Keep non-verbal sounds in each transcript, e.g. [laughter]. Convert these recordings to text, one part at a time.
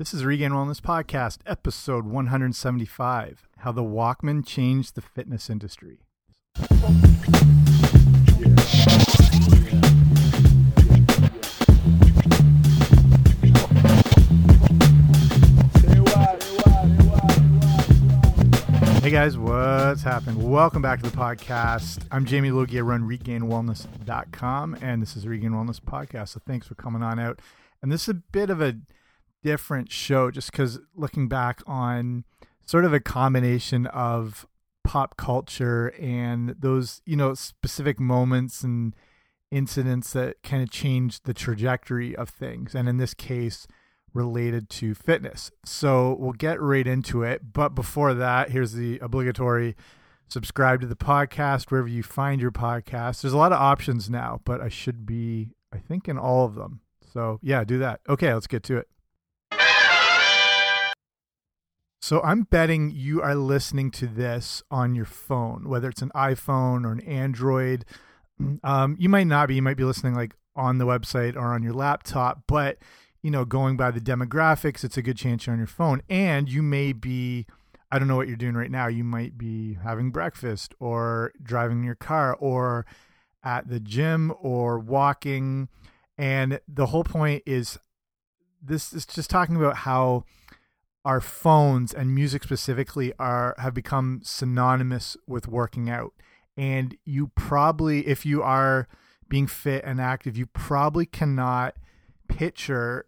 This is Regained Wellness Podcast, episode 175 How the Walkman Changed the Fitness Industry. Hey guys, what's happening? Welcome back to the podcast. I'm Jamie Logie. I run regainedwellness.com, and this is Regained Wellness Podcast. So thanks for coming on out. And this is a bit of a different show just because looking back on sort of a combination of pop culture and those, you know, specific moments and incidents that kind of changed the trajectory of things. And in this case, related to fitness. So we'll get right into it. But before that, here's the obligatory subscribe to the podcast wherever you find your podcast. There's a lot of options now, but I should be, I think, in all of them. So yeah, do that. Okay, let's get to it. So I'm betting you are listening to this on your phone, whether it's an iPhone or an Android. Um, you might not be. You might be listening like on the website or on your laptop, but you know, going by the demographics, it's a good chance you're on your phone. And you may be, I don't know what you're doing right now. You might be having breakfast or driving your car or at the gym or walking. And the whole point is this is just talking about how our phones and music specifically are have become synonymous with working out. And you probably, if you are being fit and active, you probably cannot picture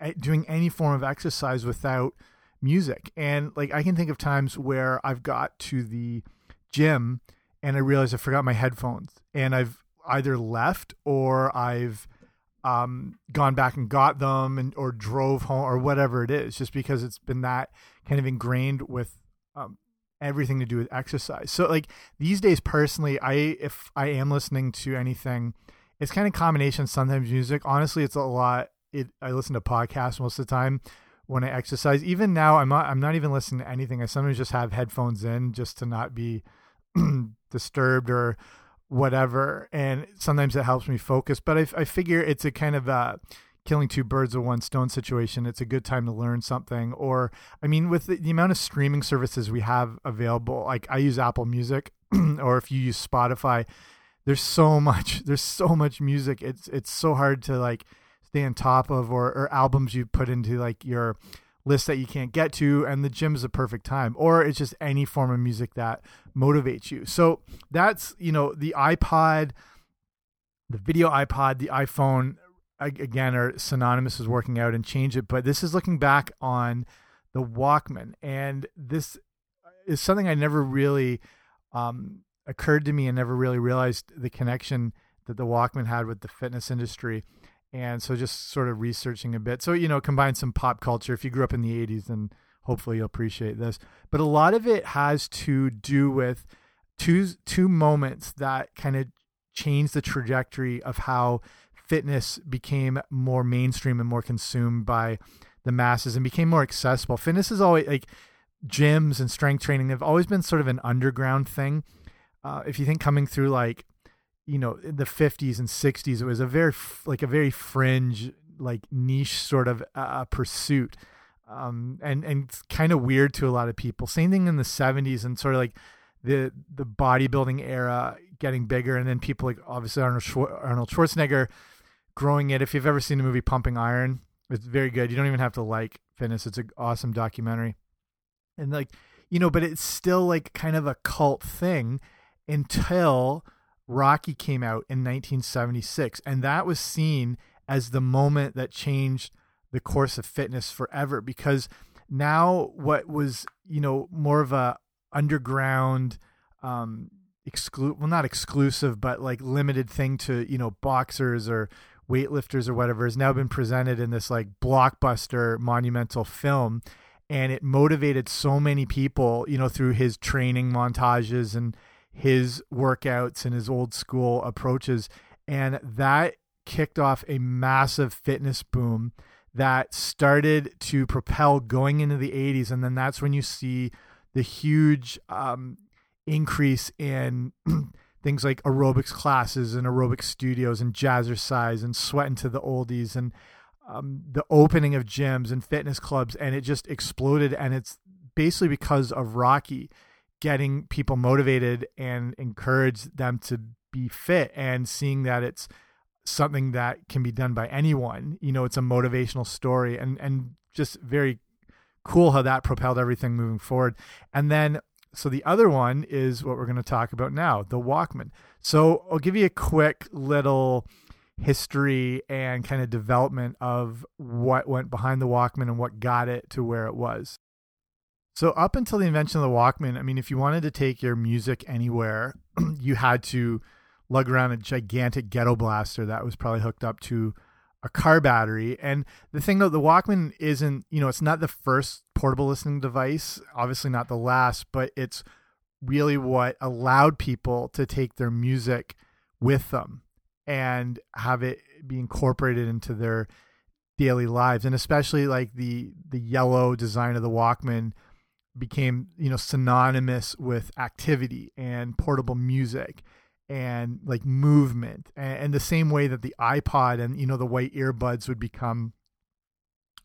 eh, doing any form of exercise without music. And like I can think of times where I've got to the gym and I realized I forgot my headphones and I've either left or I've um, gone back and got them and or drove home or whatever it is, just because it's been that kind of ingrained with um, everything to do with exercise. So like these days, personally, I if I am listening to anything, it's kind of combination. Sometimes music. Honestly, it's a lot. It I listen to podcasts most of the time when I exercise. Even now, I'm not. I'm not even listening to anything. I sometimes just have headphones in just to not be [clears throat] disturbed or whatever and sometimes it helps me focus but I, I figure it's a kind of a killing two birds with one stone situation. It's a good time to learn something or i mean with the, the amount of streaming services we have available like i use apple music [clears throat] or if you use spotify there's so [laughs] much there's so much music. It's it's so hard to like stay on top of or, or albums you put into like your list that you can't get to and the gym is a perfect time. Or it's just any form of music that motivates you. So that's you know the ipod the video ipod the iphone again are synonymous with working out and change it. But this is looking back on the walkman. And this is something i never really um, occurred to me and never really realized the connection that the walkman had with the fitness industry and so just sort of researching a bit. So you know, combine some pop culture. If you grew up in the '80s, then hopefully you'll appreciate this. But a lot of it has to do with two two moments that kind of changed the trajectory of how fitness became more mainstream and more consumed by the masses and became more accessible. Fitness is always like gyms and strength training have always been sort of an underground thing. Uh, if you think coming through like you know in the 50s and 60s it was a very like a very fringe like niche sort of uh, pursuit. Um, and and kind of weird to a lot of people. Same thing in the 70s and sort of like the the bodybuilding era getting bigger and then people like obviously Arnold, Schwar Arnold Schwarzenegger growing it. If you've ever seen the movie Pumping Iron it's very good. You don't even have to like fitness it's an awesome documentary. And like you know but it's still like kind of a cult thing until Rocky came out in 1976, and that was seen as the moment that changed the course of fitness forever because now what was you know more of a underground um exclude well not exclusive but like limited thing to you know boxers or weightlifters or whatever has now been presented in this like blockbuster monumental film and it motivated so many people you know through his training montages and his workouts and his old school approaches. And that kicked off a massive fitness boom that started to propel going into the 80s. And then that's when you see the huge um, increase in [clears throat] things like aerobics classes and aerobic studios and jazzercise and sweating to the oldies and um, the opening of gyms and fitness clubs, and it just exploded. And it's basically because of Rocky getting people motivated and encourage them to be fit and seeing that it's something that can be done by anyone. You know, it's a motivational story and and just very cool how that propelled everything moving forward. And then so the other one is what we're going to talk about now, the Walkman. So I'll give you a quick little history and kind of development of what went behind the Walkman and what got it to where it was. So up until the invention of the Walkman, I mean, if you wanted to take your music anywhere, [clears throat] you had to lug around a gigantic ghetto blaster that was probably hooked up to a car battery. And the thing though, the Walkman isn't, you know, it's not the first portable listening device, obviously not the last, but it's really what allowed people to take their music with them and have it be incorporated into their daily lives and especially like the the yellow design of the Walkman became you know synonymous with activity and portable music and like movement and, and, the same way that the iPod and you know the white earbuds would become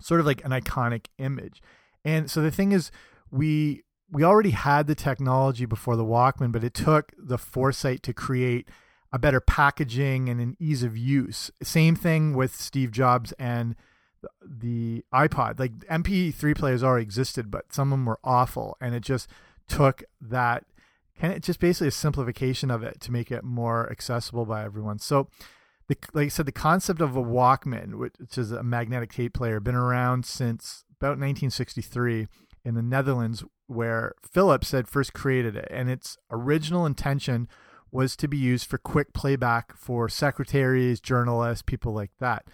sort of like an iconic image. And so the thing is we we already had the technology before the Walkman, but it took the foresight to create a better packaging and an ease of use. Same thing with Steve Jobs and the iPod. Like MP3 players already existed, but some of them were awful, and it just took that kind of just basically a simplification of it to make it more accessible by everyone. So, the, like I said, the concept of a Walkman, which is a magnetic tape player, been around since about 1963 in the Netherlands, where Philips had first created it, and its original intention was to be used for quick playback for secretaries, journalists, people like that.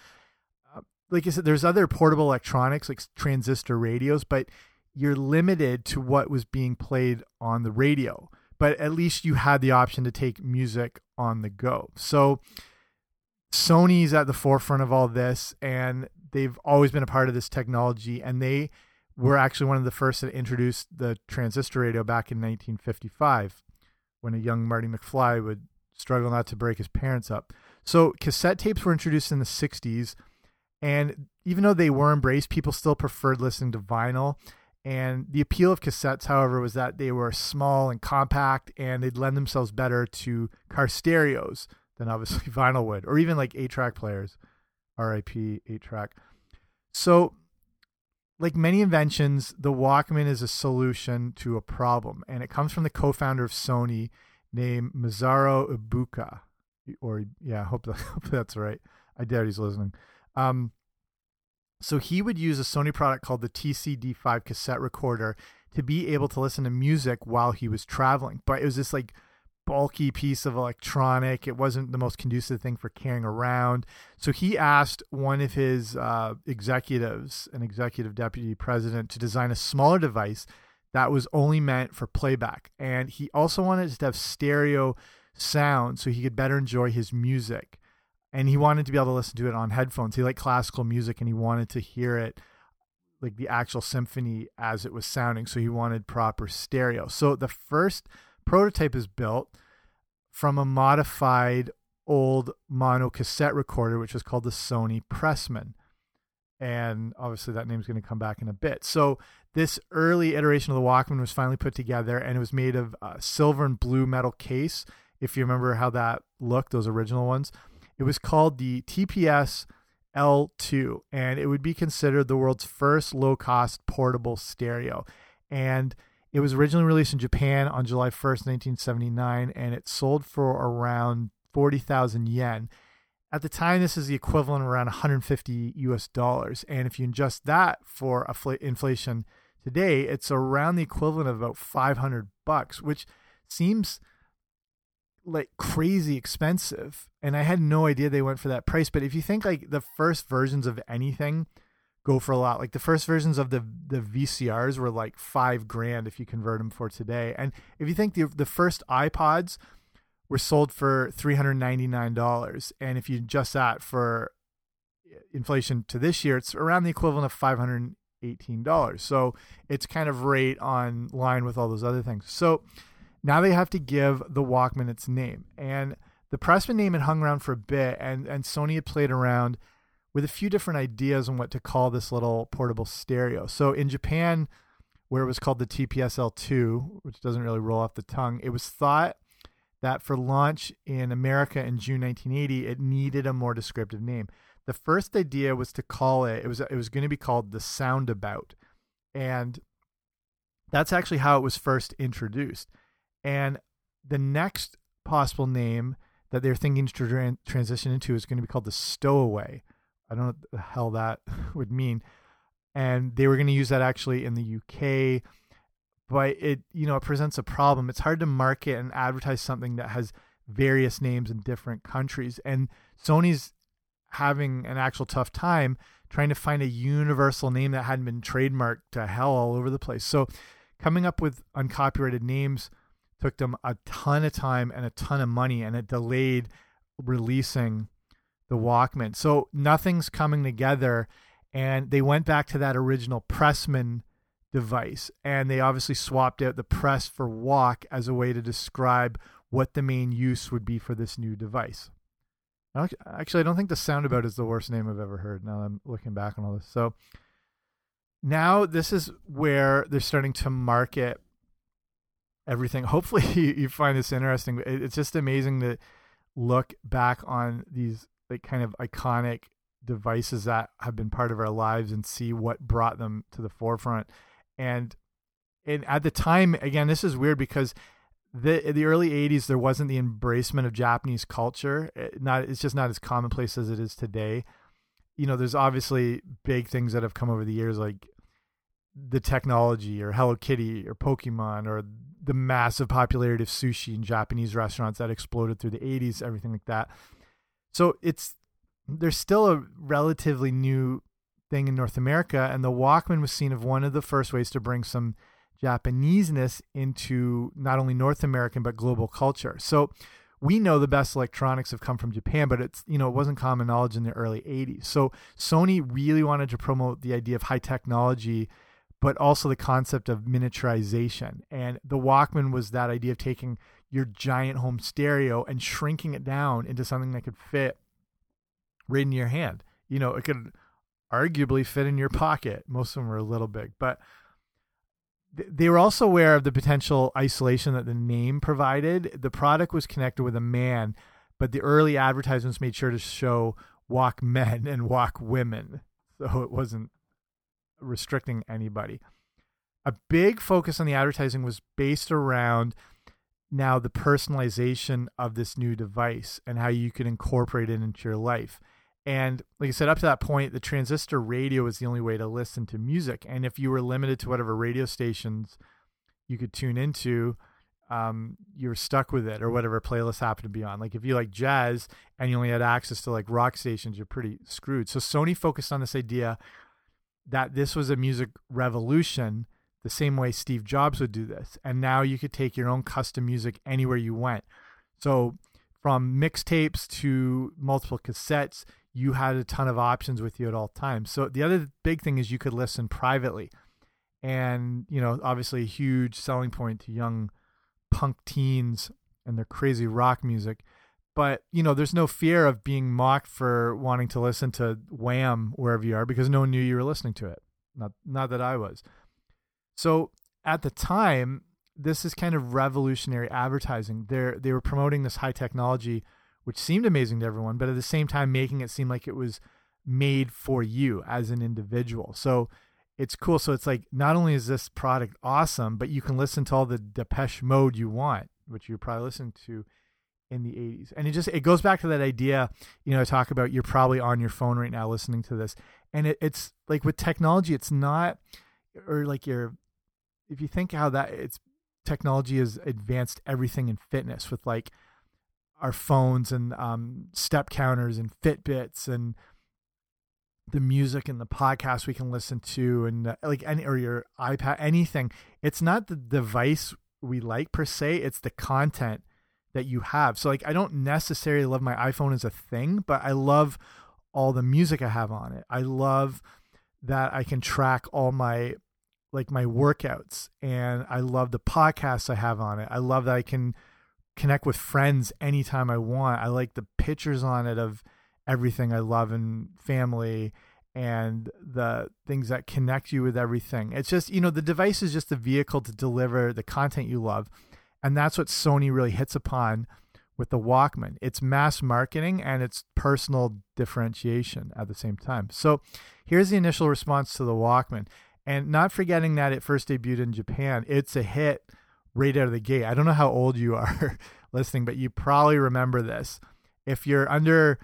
Like I said, there's other portable electronics like transistor radios, but you're limited to what was being played on the radio but at least you had the option to take music on the go. So Sony's at the forefront of all this, and they've always been a part of this technology, and they were actually one of the first that introduced the transistor radio back in 1955 when a young Marty McFly would struggle not to break his parents up. So cassette tapes were introduced in the 60s, and even though they were embraced, people still preferred listening to vinyl. And the appeal of cassettes, however, was that they were small and compact and they'd lend themselves better to car stereos than obviously [laughs] vinyl would, or even like eight track players, RIP eight track. So, like many inventions, the Walkman is a solution to a problem, and it comes from the co founder of Sony named Masaru Ibuka. Or, yeah, I hope, that, [laughs] hope that's right. I doubt he's listening. Um, so he would use a Sony product called the TCD5 cassette recorder to be able to listen to music while he was traveling. But it was this like bulky piece of electronic. It wasn't the most conducive thing for carrying around. So he asked one of his uh, executives, an executive deputy president, to design a smaller device that was only meant for playback. And he also wanted to have stereo sound so he could better enjoy his music and he wanted to be able to listen to it on headphones. He liked classical music and he wanted to hear it like the actual symphony as it was sounding. So he wanted proper stereo. So the first prototype is built from a modified old mono cassette recorder, which was called the Sony Pressman. And obviously, that name's going to come back in a bit. So, this early iteration of the Walkman was finally put together and it was made of silver and blue metal case. If you remember how that looked, those original ones. It was called the TPS L2, and it would be considered the world's first low cost portable stereo. And it was originally released in Japan on July 1st, 1979, and it sold for around 40,000 yen. At the time, this is the equivalent of around 150 US dollars. And if you adjust that for inflation today, it's around the equivalent of about 500 bucks, which seems like crazy expensive and i had no idea they went for that price but if you think like the first versions of anything go for a lot like the first versions of the the vcrs were like five grand if you convert them for today and if you think the, the first ipods were sold for $399 and if you adjust that for uh, inflation to this year it's around the equivalent of $518 so it's kind of right on line with all those other things. So now they have to give the Walkman its name. And the Pressman name had hung around for a bit, and, and Sony had played around with a few different ideas on what to call this little portable stereo. So in Japan, where it was called the TPSL2, which doesn't really roll off the tongue, it was thought that for launch in America in June 1980, it needed a more descriptive name. The first idea was to call it it was it was going to be called the Soundabout, and that's actually how it was first introduced. And the next possible name that they're thinking to transition into is going to be called the Stowaway. I don't know what the hell that [laughs] would mean. And they were going to use that actually in the UK but it you know it presents a problem it's hard to market and advertise something that has various names in different countries and sony's having an actual tough time trying to find a universal name that hadn't been trademarked to hell all over the place so coming up with uncopyrighted names took them a ton of time and a ton of money and it delayed releasing the walkman so nothing's coming together and they went back to that original pressman device. And they obviously swapped out the press for walk as a way to describe what the main use would be for this new device. Actually, I don't think the Soundabout is the worst name I've ever heard now I'm looking back on all this. So now this is where they're starting to market everything. [laughs] Hopefully, you find this interesting. It's just amazing to look back on these like kind of iconic devices that have been part of our lives and see what brought them to the forefront and and at the time again this is weird because the the early 80s there wasn't the embracement of Japanese culture eh, not it's just not as commonplace as it is today you know there's obviously big things that have come over the years like the technology or Hello Kitty or Pokemon or the massive popularity of sushi in Japanese restaurants that exploded through the 80s everything like that so it's there's still a relatively new thing in North America, and the Walkman was seen as one of the first ways to bring some Japaneseness into not only North American but global culture. So we know the best electronics have come from Japan, but it's you know it wasn't common knowledge in the early 80s. So Sony really wanted to promote the idea of high technology, but also the concept of miniaturization. And the Walkman was that idea of taking your giant home stereo and shrinking it down into something that could fit right in your hand. You know, it could arguably fit in your pocket. Most of them were a little big, but they were also aware of the potential isolation that the name provided. The product was connected with a man, but the early advertisements made sure to show walk men and walk women. So it wasn't restricting anybody. A big focus on the advertising was based around now the personalization of this new device and how you could incorporate it into your life. And like I said, up to that point, the transistor radio was the only way to listen to music. And if you were limited to whatever radio stations you could tune into, um, you were stuck with it or whatever playlist happened to be on. Like if you like jazz and you only had access to like rock stations, you're pretty screwed. So Sony focused on this idea that this was a music revolution, the same way Steve Jobs would do this. And now you could take your own custom music anywhere you went. So from mixtapes to multiple cassettes, you had a ton of options with you at all times. So the other big thing is you could listen privately. And, you know, obviously a huge selling point to young punk teens and their crazy rock music. But, you know, there's no fear of being mocked for wanting to listen to Wham wherever you are because no one knew you were listening to it. Not not that I was. So at the time, this is kind of revolutionary advertising. They're they were promoting this high technology which seemed amazing to everyone, but at the same time making it seem like it was made for you as an individual. So it's cool. So it's like not only is this product awesome, but you can listen to all the Depeche Mode you want, which you're probably listening to in the 80s. And it just it goes back to that idea, you know, I talk about you're probably on your phone right now listening to this. And it, it's like with technology, it's not or like you're if you think how that it's technology has advanced everything in fitness with like our phones and um, step counters and Fitbits and the music and the podcast we can listen to and uh, like any or your iPad anything. It's not the device we like per se. It's the content that you have. So like I don't necessarily love my iPhone as a thing, but I love all the music I have on it. I love that I can track all my like my workouts and I love the podcasts I have on it. I love that I can connect with friends anytime I want. I like the pictures on it of everything I love and family and the things that connect you with everything. It's just, you know, the device is just a vehicle to deliver the content you love. And that's what Sony really hits upon with the Walkman. It's mass marketing and it's personal differentiation at the same time. So here's the initial response to the Walkman. And not forgetting that it first debuted in Japan, it's a hit right out of the gate. I don't know how old you are [laughs] listening, but you probably remember this. If you're under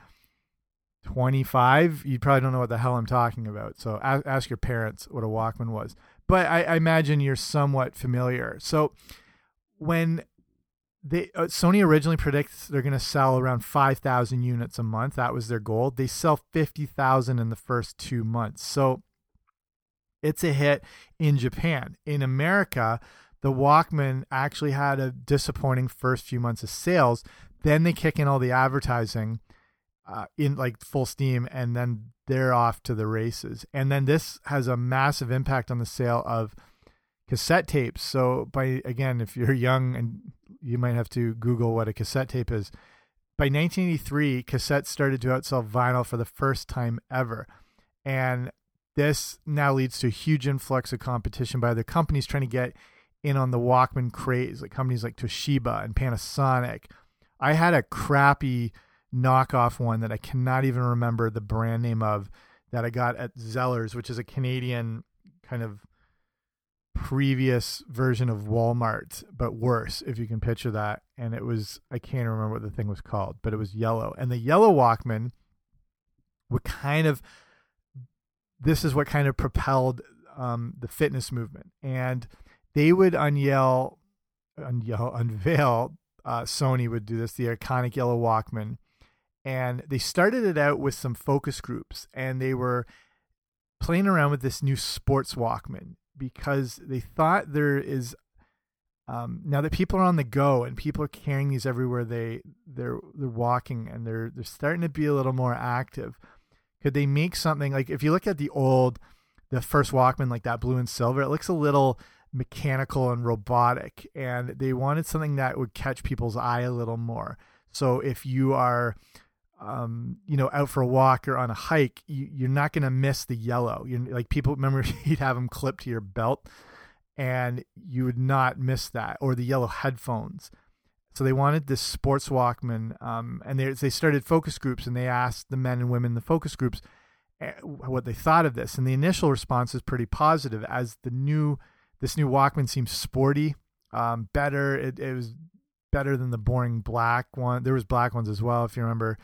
25, you probably don't know what the hell I'm talking about. So ask, your parents what a Walkman was. But I, I imagine you're somewhat familiar. So when they uh, Sony originally predicts they're going to sell around 5,000 units a month. That was their goal. They sell 50,000 in the first 2 months. So it's a hit in Japan. In America, the Walkman actually had a disappointing first few months of sales. Then they kick in all the advertising uh, in like full steam, and then they're off to the races. And then this has a massive impact on the sale of cassette tapes. So by again, if you're young and you might have to Google what a cassette tape is. By 1983, cassettes started to outsell vinyl for the first time ever. And this now leads to a huge influx of competition by other companies trying to get in on the Walkman craze, like companies like Toshiba and Panasonic. I had a crappy knockoff one that I cannot even remember the brand name of that I got at Zellers, which is a Canadian kind of previous version of Walmart, but worse, if you can picture that. And it was, I can't remember what the thing was called, but it was yellow. And the yellow Walkman would kind of, this is what kind of propelled um, the fitness movement. And they would unyell, unyell, unveil, uh, Sony would do this, the iconic yellow Walkman. And they started it out with some focus groups and they were playing around with this new sports Walkman because they thought there is um, now that people are on the go and people are carrying these everywhere they they're they're walking and they're they're starting to be a little more active. Could they make something like if you look at the old the first Walkman like that blue and silver, it looks a little mechanical and robotic and they wanted something that would catch people's eye a little more. So if you are um, you know, out for a walk or on a hike, you, are not going to miss the yellow. You like people remember [laughs] you'd have them clipped to your belt, and you would not miss that or the yellow headphones. So they wanted this sports Walkman, um, and they they started focus groups, and they asked the men and women in the focus groups eh, what they thought of this, and the initial response is pretty positive. As the new this new Walkman seems sporty, um, better. It, it was better than the boring black one. There was black ones as well, if you remember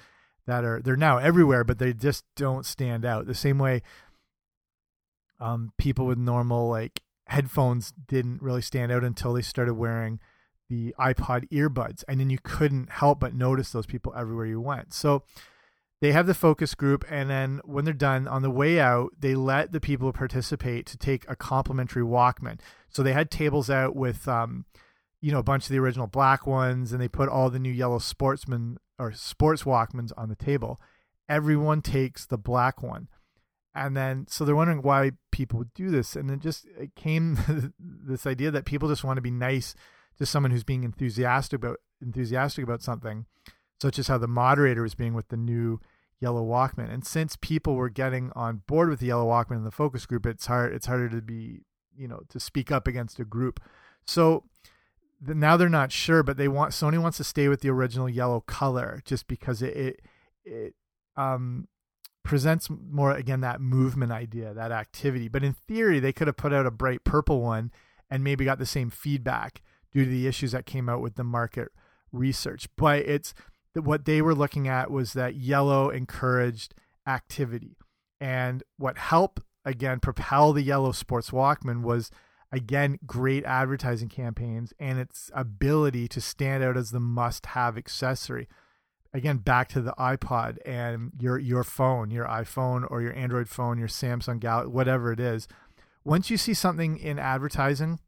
that are they're now everywhere, but they just don't stand out. The same way um, people with normal like headphones didn't really stand out until they started wearing the iPod earbuds, and then you couldn't help but notice those people everywhere you went. So they have the focus group, and then when they're done on the way out, they let the people participate to take a complimentary Walkman. So they had tables out with um, you know a bunch of the original black ones, and they put all the new yellow Sportsman or sports Walkmans on the table. Everyone takes the black one. And then, so they're wondering why people would do this. And it just it came [laughs] this idea that people just want to be nice to someone who's being enthusiastic about enthusiastic about something, such as how the moderator was being with the new yellow Walkman. And since people were getting on board with the yellow Walkman in the focus group, it's hard it's harder to be, you know, to speak up against a group. So now they're not sure, but they want Sony wants to stay with the original yellow color just because it it, it um presents more again that movement idea, that activity. But in theory, they could have put out a bright purple one and maybe got the same feedback due to the issues that came out with the market research. But it's what they were looking at was that yellow encouraged activity. And what helped again propel the yellow sports Walkman was again great advertising campaigns and its ability to stand out as the must-have accessory. Again back to the iPod and your your phone your iPhone or your Android phone your Samsung Galaxy whatever it is. Once you see something in advertising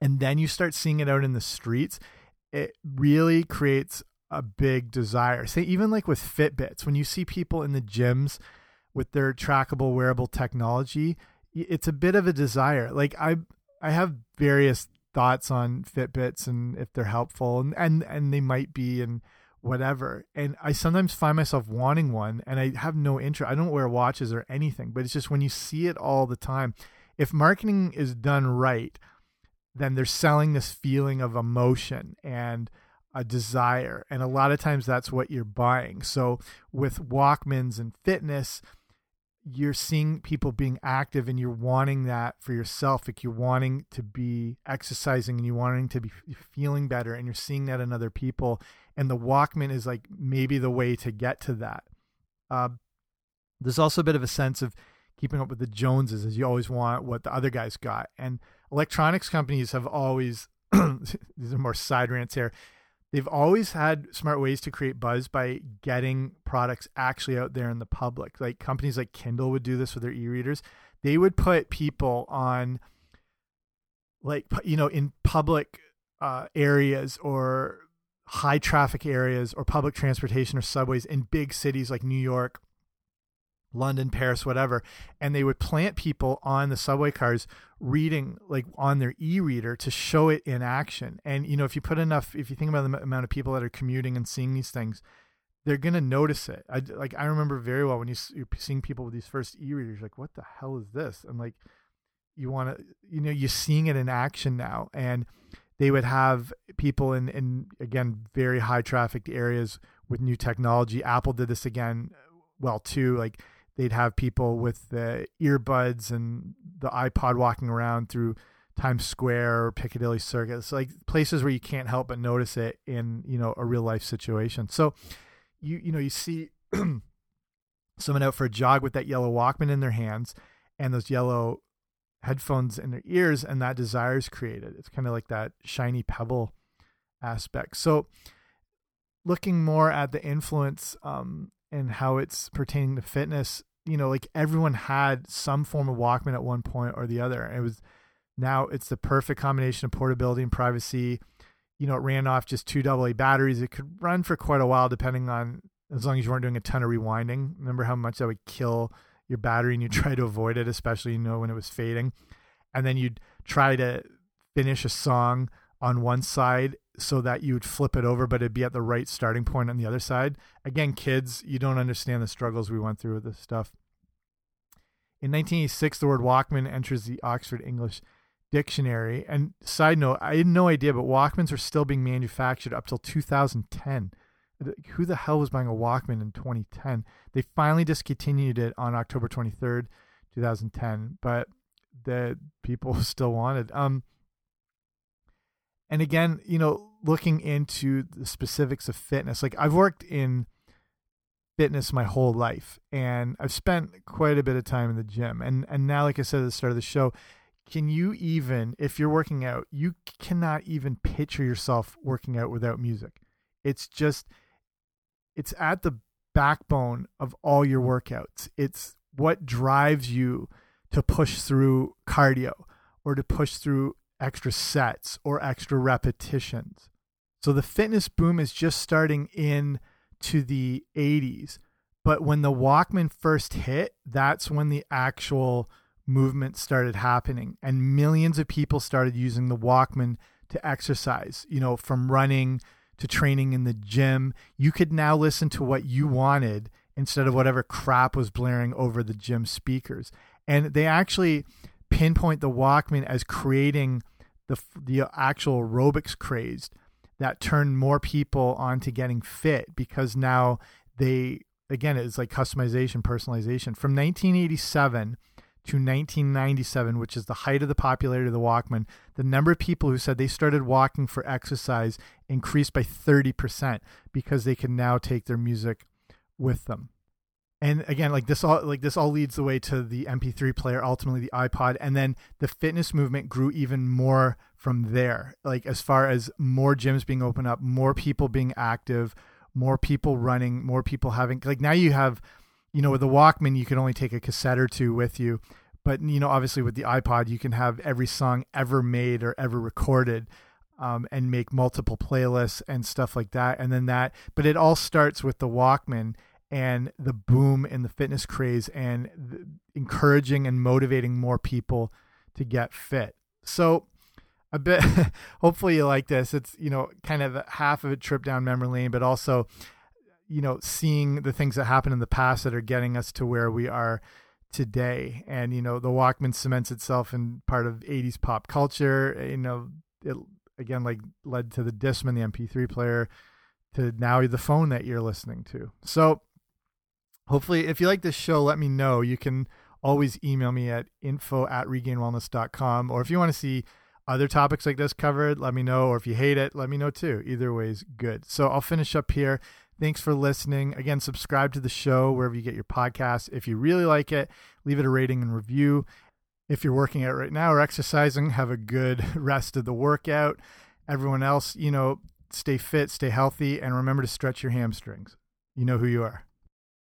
and then you start seeing it out in the streets it really creates a big desire. Say even like with Fitbits when you see people in the gyms with their trackable wearable technology it's a bit of a desire. Like I I have various thoughts on Fitbits and if they're helpful and and and they might be and whatever. And I sometimes find myself wanting one and I have no interest. I don't wear watches or anything, but it's just when you see it all the time, if marketing is done right, then they're selling this feeling of emotion and a desire. And a lot of times that's what you're buying. So with Walkmans and fitness, you're seeing people being active and you're wanting that for yourself like you're wanting to be exercising and you're wanting to be feeling better and you're seeing that in other people. And the walkman is like maybe the way to get to that. Uh, there's also a bit of a sense of keeping up with the joneses as you always want what the other guys got. And electronics companies have always [clears throat] these are more side rants here they've always had smart ways to create buzz by getting products actually out there in the public. Like companies like Kindle would do this with their e-readers. They would put people on like you know in public uh, areas or high traffic areas or public transportation or subways in big cities like New York London, Paris, whatever, and they would plant people on the subway cars reading like on their e-reader to show it in action. And you know, if you put enough, if you think about the amount of people that are commuting and seeing these things, they're gonna notice it. I like I remember very well when you you're seeing people with these first e-readers, like what the hell is this? And like you want to, you know, you're seeing it in action now, and they would have people in in again very high trafficked areas with new technology. Apple did this again well too, like they'd have people with the earbuds and the iPod walking around through Times Square or Piccadilly Circus, like places where you can't help but notice it in you know a real life situation. So you you know you see [clears throat] someone out for a jog with that yellow Walkman in their hands and those yellow headphones in their ears, and that desire is created. It's kind of like that shiny pebble aspect. So looking more at the influence um, and how it's pertaining to fitness, you know, like everyone had some form of Walkman at one point or the other. It was now it's the perfect combination of portability and privacy. You know, it ran off just two AA batteries. It could run for quite a while, depending on as long as you weren't doing a ton of rewinding. Remember how much that would kill your battery, and you [laughs] try to avoid it, especially you know when it was fading. And then you'd try to finish a song on one side so that you would flip it over, but it'd be at the right starting point on the other side. Again, kids, you don't understand the struggles we went through with this stuff. In 1986, the word Walkman enters the Oxford English Dictionary. And side note, I had no idea, but Walkmans were still being manufactured up till 2010. Who the hell was buying a Walkman in 2010? They finally discontinued it on October 23rd, 2010, but the people [laughs] still wanted. Um, and again, you know, looking into the specifics of fitness, like I've worked in fitness my whole life and I've spent quite a bit of time in the gym. And and now like I said at the start of the show, can you even if you're working out, you cannot even picture yourself working out without music. It's just it's at the backbone of all your workouts. It's what drives you to push through cardio or to push through extra sets or extra repetitions. So the fitness boom is just starting in to the 80s. But when the Walkman first hit, that's when the actual movement started happening and millions of people started using the Walkman to exercise, you know, from running to training in the gym. You could now listen to what you wanted instead of whatever crap was blaring over the gym speakers. And they actually pinpoint the Walkman as creating the the actual aerobics craze that turned more people on to getting fit because now they again it's like customization personalization. From 1987 to 1997 which is the height of the popularity of the walkman the number of people who said they started walking for exercise increased by 30% because they can now take their music with them and again like this all like this all leads the way to the mp3 player ultimately the ipod and then the fitness movement grew even more from there. Like as far as more gyms being opened up more people being active more people running more people having like now you have you know with the walkman you can only take a cassette or two with you. But you know obviously with the ipod you can have every song ever made or ever recorded um, and make multiple playlists and stuff like that. And then that but it all starts with the walkman and the boom in the fitness craze and encouraging and motivating more people to get fit. So a bit [laughs] hopefully you like this. It's you know kind of half of a trip down memory lane but also you know seeing the things that happened in the past that are getting us to where we are today. And you know the walkman cements itself in part of 80s pop culture eh, you know it again like led to the discman the mp3 player to now the phone that you're listening to. So hopefully if you like this show let me know you can always email me at info at regainedwellness.com or if you want to see other topics like this covered, let me know. Or if you hate it, let me know too. Either way is good. So I'll finish up here. Thanks for listening. Again, subscribe to the show wherever you get your podcasts. If you really like it, leave it a rating and review. If you're working out right now or exercising, have a good [laughs] rest of the workout. Everyone else, you know, stay fit, stay healthy, and remember to stretch your hamstrings. You know who you are.